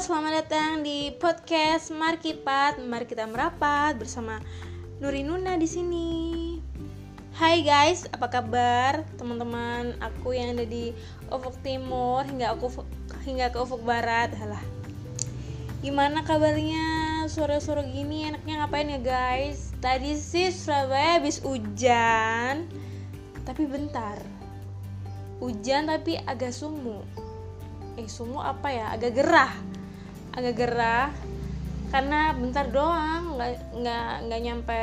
selamat datang di podcast Markipat. Mari kita merapat bersama Nuri Nuna di sini. Hai guys, apa kabar teman-teman aku yang ada di Ufuk Timur hingga aku hingga ke Ufuk Barat? Halah. Gimana kabarnya? Sore-sore gini enaknya ngapain ya guys? Tadi sih Surabaya habis hujan, tapi bentar. Hujan tapi agak sumuk eh sumu apa ya agak gerah agak gerah karena bentar doang nggak nggak nggak nyampe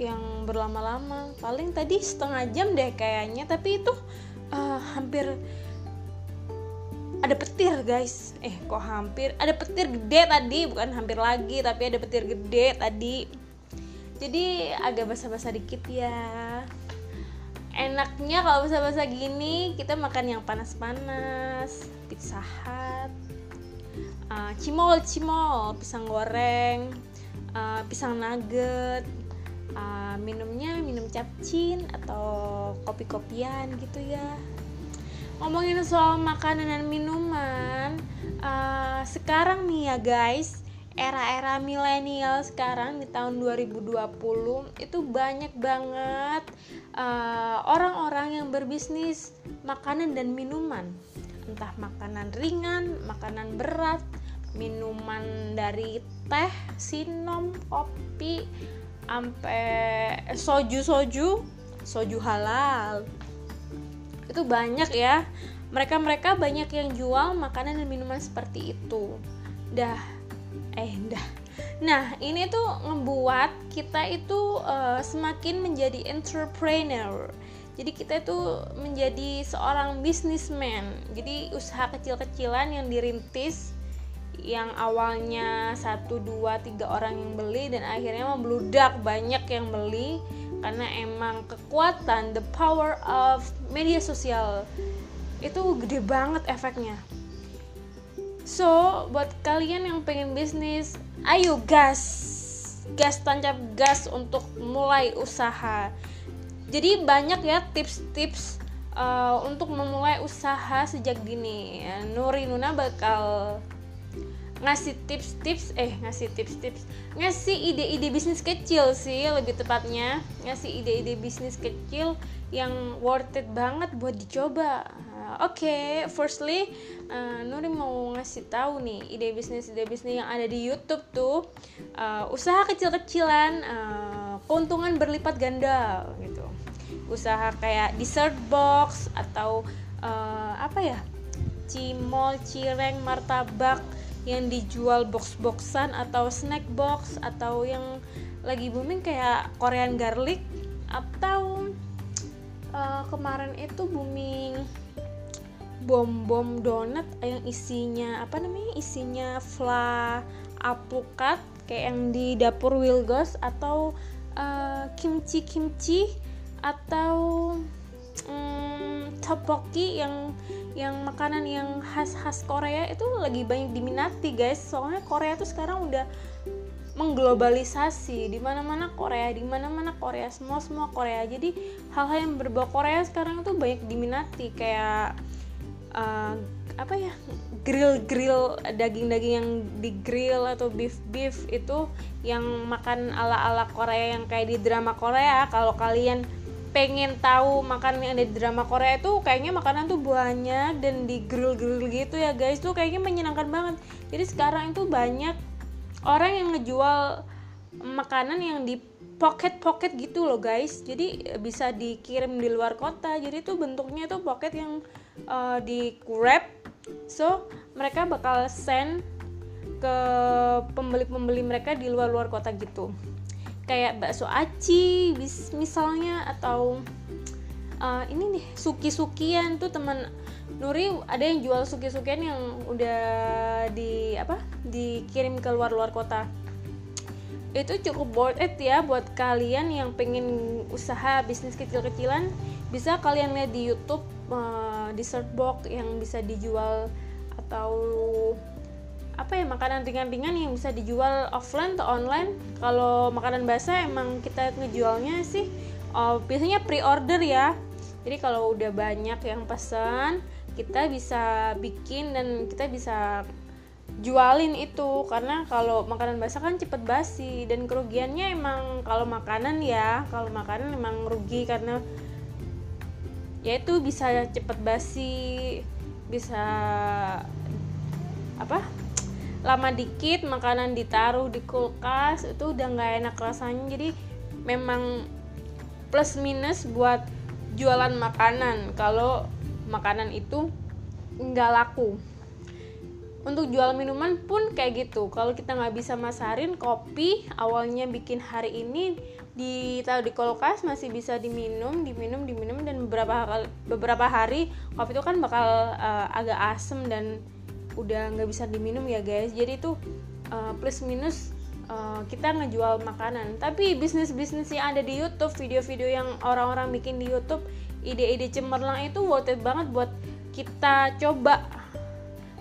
yang berlama-lama. Paling tadi setengah jam deh kayaknya tapi itu uh, hampir ada petir guys. Eh kok hampir? Ada petir gede tadi bukan hampir lagi tapi ada petir gede tadi. Jadi agak basa-basa dikit ya. Enaknya kalau basa-basa gini kita makan yang panas-panas pizza hut uh, cimol cimol pisang goreng uh, pisang nugget uh, minumnya minum capcin atau kopi-kopian gitu ya. Ngomongin soal makanan dan minuman uh, sekarang nih ya guys era-era milenial sekarang di tahun 2020 itu banyak banget orang-orang uh, yang berbisnis makanan dan minuman. Entah makanan ringan, makanan berat, minuman dari teh, sinom, kopi, sampai soju-soju, soju halal. Itu banyak ya. Mereka-mereka banyak yang jual makanan dan minuman seperti itu. Dah eh dah. Nah, ini tuh ngebuat kita itu uh, semakin menjadi entrepreneur jadi kita itu menjadi seorang businessman jadi usaha kecil-kecilan yang dirintis yang awalnya satu dua tiga orang yang beli dan akhirnya membludak banyak yang beli karena emang kekuatan the power of media sosial itu gede banget efeknya. So buat kalian yang pengen bisnis ayo gas gas tancap gas untuk mulai usaha. Jadi banyak ya tips-tips uh, untuk memulai usaha sejak dini. Ya, Nuri Nuna bakal ngasih tips-tips eh ngasih tips-tips. Ngasih ide-ide bisnis kecil sih lebih tepatnya. Ngasih ide-ide bisnis kecil yang worth it banget buat dicoba. Uh, oke okay, firstly uh, Nuri mau ngasih tahu nih ide bisnis ide bisnis yang ada di YouTube tuh. Uh, usaha kecil-kecilan uh, keuntungan berlipat ganda gitu. Usaha kayak dessert box atau uh, apa ya? Cimol cireng martabak yang dijual box-boxan atau snack box atau yang lagi booming kayak Korean garlic atau uh, kemarin itu booming bom-bom donat yang isinya apa namanya isinya fla apukat kayak yang di dapur Wilgos atau uh, kimchi kimchi atau hmm, tteokbokki yang yang makanan yang khas-khas Korea itu lagi banyak diminati guys. Soalnya Korea tuh sekarang udah mengglobalisasi. Di mana-mana Korea di mana-mana Korea. Semua semua Korea. Jadi hal-hal yang berbau Korea sekarang tuh banyak diminati. Kayak uh, apa ya? Grill grill daging-daging yang di grill atau beef beef itu yang makan ala ala Korea yang kayak di drama Korea. Kalau kalian pengen tahu makanan yang ada di drama Korea itu kayaknya makanan tuh banyak dan di grill grill gitu ya guys. Tuh kayaknya menyenangkan banget. Jadi sekarang itu banyak orang yang ngejual makanan yang di pocket pocket gitu loh guys. Jadi bisa dikirim di luar kota. Jadi tuh bentuknya tuh pocket yang uh, di wrap so mereka bakal send ke pembeli-pembeli mereka di luar-luar kota gitu kayak bakso aci misalnya atau uh, ini nih suki-sukian. Tuh teman Nuri ada yang jual suki-sukian yang udah di apa dikirim ke luar-luar kota. Itu cukup worth it ya buat kalian yang pengen usaha bisnis kecil-kecilan. Bisa kalian lihat di YouTube uh, di search box yang bisa dijual atau apa ya makanan ringan-ringan yang bisa dijual offline atau online. Kalau makanan basah emang kita ngejualnya sih oh, biasanya pre-order ya. Jadi kalau udah banyak yang pesan kita bisa bikin dan kita bisa jualin itu. Karena kalau makanan basah kan cepet basi dan kerugiannya emang kalau makanan ya kalau makanan emang rugi karena ya itu bisa cepet basi bisa apa lama dikit makanan ditaruh di kulkas itu udah nggak enak rasanya. Jadi memang plus minus buat jualan makanan. Kalau makanan itu nggak laku. Untuk jual minuman pun kayak gitu. Kalau kita nggak bisa masarin kopi awalnya bikin hari ini ditaruh di kulkas masih bisa diminum diminum diminum dan beberapa beberapa hari kopi itu kan bakal uh, agak asem dan udah nggak bisa diminum ya guys jadi itu uh, plus minus uh, kita ngejual makanan tapi bisnis bisnis yang ada di YouTube video-video yang orang-orang bikin di YouTube ide-ide cemerlang itu worth it banget buat kita coba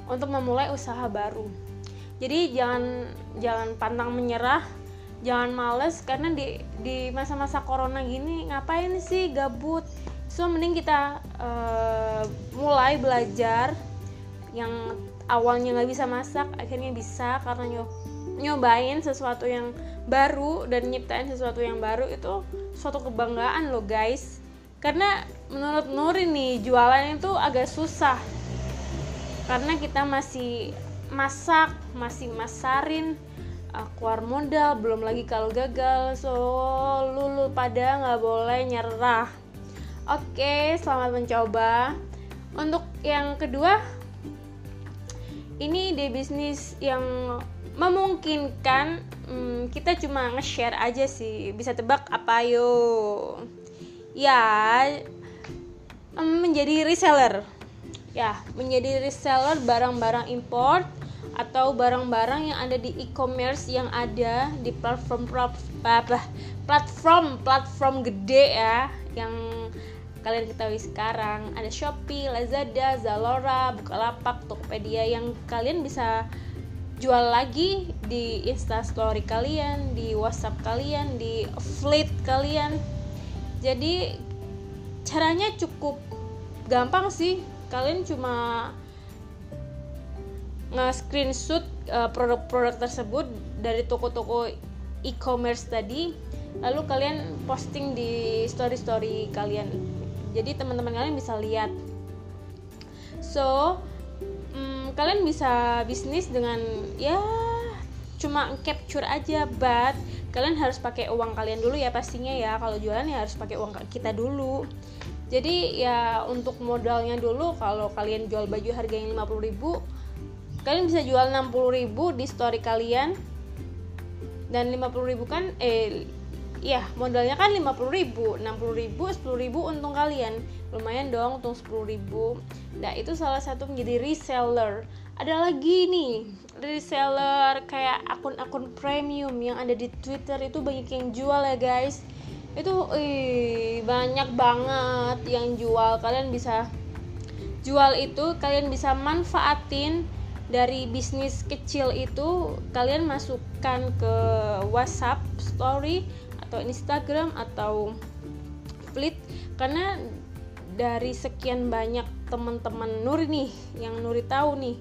untuk memulai usaha baru. Jadi jangan jangan pantang menyerah, jangan males karena di di masa-masa corona gini ngapain sih gabut. So mending kita uh, mulai belajar yang awalnya nggak bisa masak akhirnya bisa karena nyob nyobain sesuatu yang baru dan nyiptain sesuatu yang baru itu suatu kebanggaan loh guys. Karena menurut Nuri nih jualan itu agak susah. Karena kita masih masak masih masarin uh, keluar modal belum lagi kalau gagal. So lulu pada nggak boleh nyerah. Oke selamat mencoba. Untuk yang kedua ini di bisnis yang memungkinkan hmm, kita cuma nge-share aja sih. Bisa tebak apa yo ya menjadi reseller. Ya menjadi reseller barang-barang import atau barang-barang yang ada di e-commerce yang ada di platform platform platform gede ya yang kalian ketahui sekarang ada Shopee, Lazada, Zalora, Bukalapak, Tokopedia yang kalian bisa jual lagi di Instastory kalian, di WhatsApp kalian, di Fleet kalian. Jadi caranya cukup gampang sih kalian cuma nge-screenshot uh, produk-produk tersebut dari toko-toko e-commerce tadi lalu kalian posting di story-story kalian jadi teman-teman kalian bisa lihat. So um, kalian bisa bisnis dengan ya cuma capture aja but kalian harus pakai uang kalian dulu ya pastinya ya. Kalau jualan ya harus pakai uang kita dulu. Jadi ya untuk modalnya dulu kalau kalian jual baju harganya 50.000 kalian bisa jual 60.000 di story kalian. Dan 50.000 kan eh ya modalnya kan 50.000 60.000 10.000 untung kalian. Lumayan dong untung 10.000 nah itu salah satu menjadi reseller. Ada lagi nih reseller kayak akun-akun premium yang ada di Twitter itu banyak yang jual ya guys. Itu ih, banyak banget yang jual. Kalian bisa jual itu kalian bisa manfaatin dari bisnis kecil itu kalian masukkan ke WhatsApp story atau Instagram atau Fleet karena dari sekian banyak teman-teman Nuri nih yang Nuri tahu nih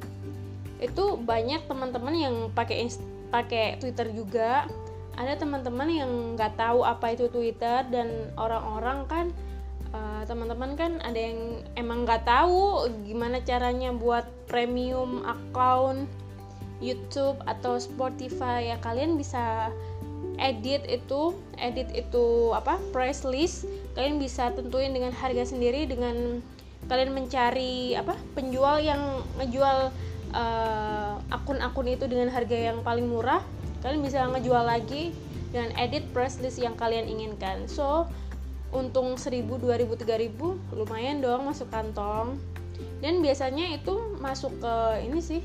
itu banyak teman-teman yang pakai pakai Twitter juga. Ada teman-teman yang nggak tahu apa itu Twitter dan orang-orang kan uh, teman-teman kan ada yang emang nggak tahu gimana caranya buat premium account YouTube atau Spotify. Ya kalian bisa edit itu edit itu apa price list kalian bisa tentuin dengan harga sendiri dengan kalian mencari apa penjual yang ngejual uh, akun-akun itu dengan harga yang paling murah kalian bisa ngejual lagi dengan edit press list yang kalian inginkan. So untung 1000 2000 3000 lumayan dong masuk kantong. Dan biasanya itu masuk ke ini sih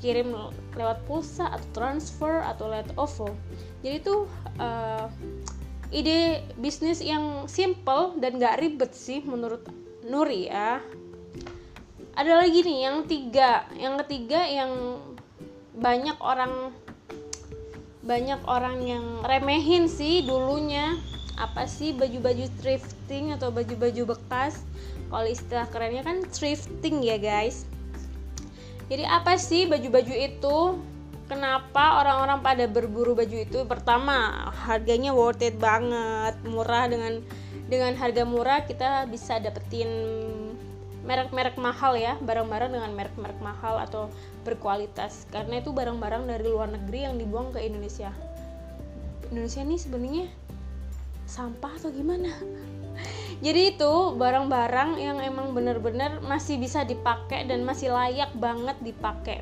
kirim lewat pulsa atau transfer atau lewat OVO. Jadi itu uh, ide bisnis yang simple dan gak ribet sih menurut Nuri ya. Ada lagi nih yang tiga. Yang ketiga yang banyak orang banyak orang yang remehin sih dulunya. Apa sih baju-baju thrifting atau baju-baju bekas? Kalau istilah kerennya kan thrifting ya guys jadi apa sih baju-baju itu? Kenapa orang-orang pada berburu baju itu? Pertama harganya worth it banget. Murah dengan dengan harga murah kita bisa dapetin merek-merek mahal ya. Barang-barang dengan merek-merek mahal atau berkualitas. Karena itu barang-barang dari luar negeri yang dibuang ke Indonesia. Indonesia ini sebenarnya sampah atau gimana jadi itu barang-barang yang emang bener-bener masih bisa dipakai dan masih layak banget dipakai.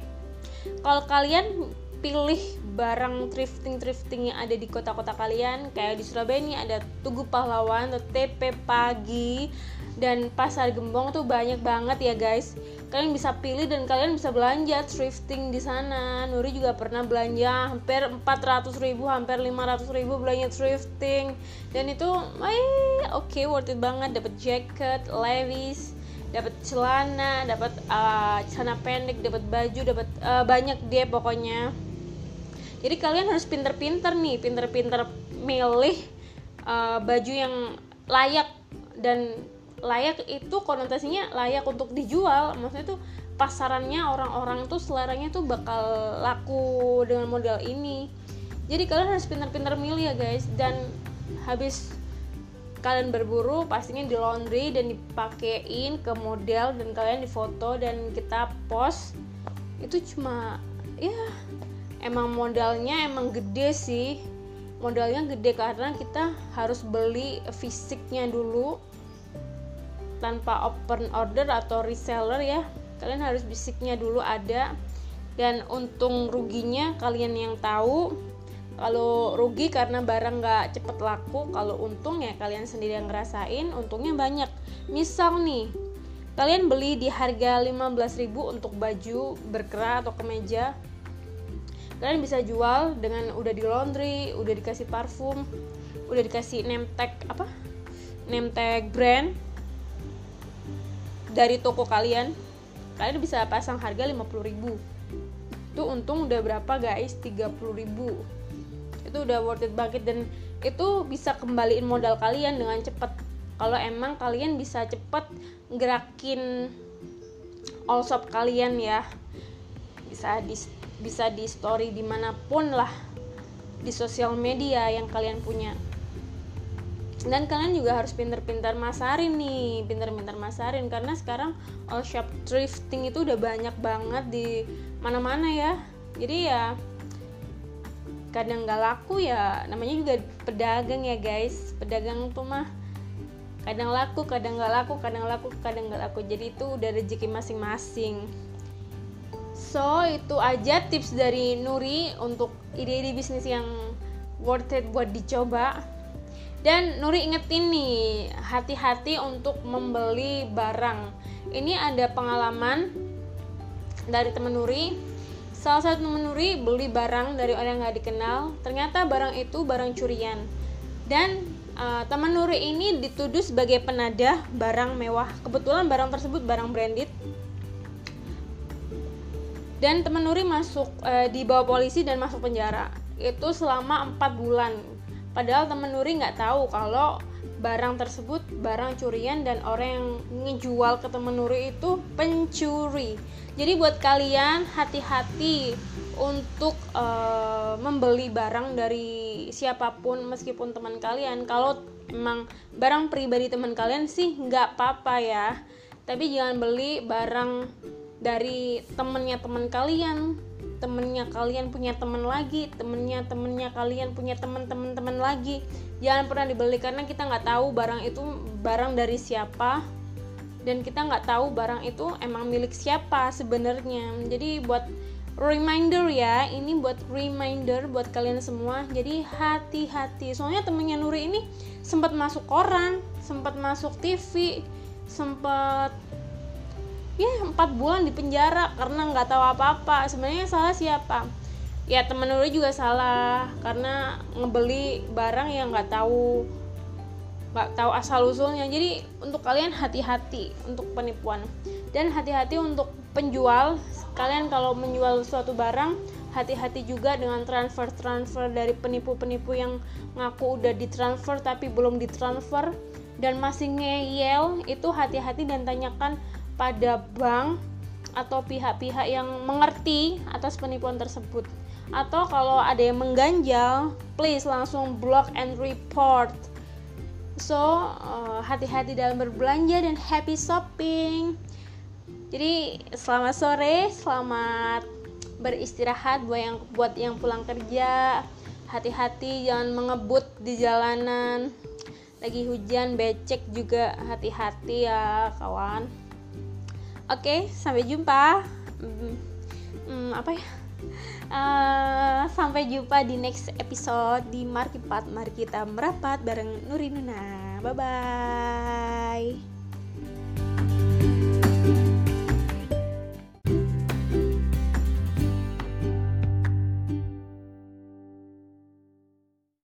Kalau kalian pilih barang thrifting thrifting yang ada di kota-kota kalian kayak di Surabaya ini ada Tugu Pahlawan atau TP Pagi dan Pasar Gembong tuh banyak banget ya guys. Kalian bisa pilih dan kalian bisa belanja thrifting di sana. Nuri juga pernah belanja hampir 400 ribu hampir 500 ribu belanja thrifting. Dan itu oke okay, worth it banget. Dapat jacket Levi's dapat celana dapat uh, celana pendek dapat baju dapat uh, banyak dia pokoknya. Jadi kalian harus pinter-pinter nih pinter-pinter milih uh, baju yang layak dan layak itu konotasinya layak untuk dijual. Maksudnya tuh pasarannya orang-orang tuh seleranya tuh bakal laku dengan model ini. Jadi kalian harus pintar-pintar milih ya guys. Dan habis kalian berburu pastinya di laundry dan dipakein ke model dan kalian difoto dan kita post itu cuma ya emang modalnya emang gede sih. Modalnya gede karena kita harus beli fisiknya dulu tanpa open order atau reseller ya. Kalian harus fisiknya dulu ada. Dan untung ruginya kalian yang tahu kalau rugi karena barang nggak cepet laku kalau untung ya kalian sendiri yang ngerasain untungnya banyak. Misal nih kalian beli di harga 15.000 untuk baju berkerah atau kemeja. Kalian bisa jual dengan udah di laundry udah dikasih parfum udah dikasih name apa? Name brand dari toko kalian kalian bisa pasang harga 50.000 itu untung udah berapa guys? 30.000 itu udah worth it banget dan itu bisa kembaliin modal kalian dengan cepet. Kalau emang kalian bisa cepet gerakin all shop kalian ya. Bisa di bisa di story di mana pun lah di sosial media yang kalian punya dan kalian juga harus pinter-pinter masarin nih pinter-pinter masarin. Karena sekarang all shop thrifting itu udah banyak banget di mana-mana ya. Jadi ya kadang nggak laku ya namanya juga pedagang ya guys. Pedagang tuh mah kadang laku kadang nggak laku kadang laku kadang nggak laku. Jadi itu udah rezeki masing-masing. So itu aja tips dari Nuri untuk ide-ide bisnis yang worth it buat dicoba. Dan Nuri ingetin nih, hati-hati untuk membeli barang. Ini ada pengalaman dari temen Nuri. Salah satu temen Nuri beli barang dari orang yang gak dikenal. Ternyata barang itu barang curian. Dan uh, teman Nuri ini dituduh sebagai penadah barang mewah. Kebetulan barang tersebut barang branded dan teman Nuri masuk e, dibawa polisi dan masuk penjara itu selama empat bulan padahal teman Nuri nggak tahu kalau barang tersebut barang curian dan orang yang ngejual ke teman Nuri itu pencuri. Jadi buat kalian hati-hati untuk e, membeli barang dari siapa pun meskipun teman kalian. Kalau emang barang pribadi teman kalian sih nggak apa-apa ya. Tapi jangan beli barang dari temennya teman kalian temennya kalian punya temen lagi temennya temennya kalian punya temen temen temen lagi. Jangan pernah dibeli karena kita nggak tahu barang itu barang dari siapa. Dan kita nggak tahu barang itu emang milik siapa sebenarnya. Jadi buat reminder ya ini buat reminder buat kalian semua. Jadi hati-hati. Soalnya temennya Nuri ini sempat masuk koran sempat masuk TV sempat ya empat bulan di penjara karena nggak tahu apa-apa. Sebenarnya salah siapa? Ya temen Nuri juga salah karena ngebeli barang yang nggak tahu nggak tahu asal usulnya. Jadi untuk kalian hati-hati untuk penipuan. Dan hati-hati untuk penjual. Kalian kalau menjual suatu barang hati-hati juga dengan transfer-transfer dari penipu-penipu yang ngaku udah ditransfer tapi belum ditransfer dan masih ngeyel itu hati-hati dan tanyakan pada bank atau pihak-pihak yang mengerti atas penipuan tersebut. Atau kalau ada yang mengganjal please langsung block and report. So uh, hati-hati dalam berbelanja dan happy shopping. Jadi selamat sore selamat beristirahat buat yang buat yang pulang kerja. Hati-hati jangan mengebut di jalanan. Lagi hujan becek juga hati-hati ya kawan oke sampai jumpa. Hmm, hmm, apa ya? Uh, sampai jumpa di next episode di Markipat mari kita merapat bareng Nurinuna bye bye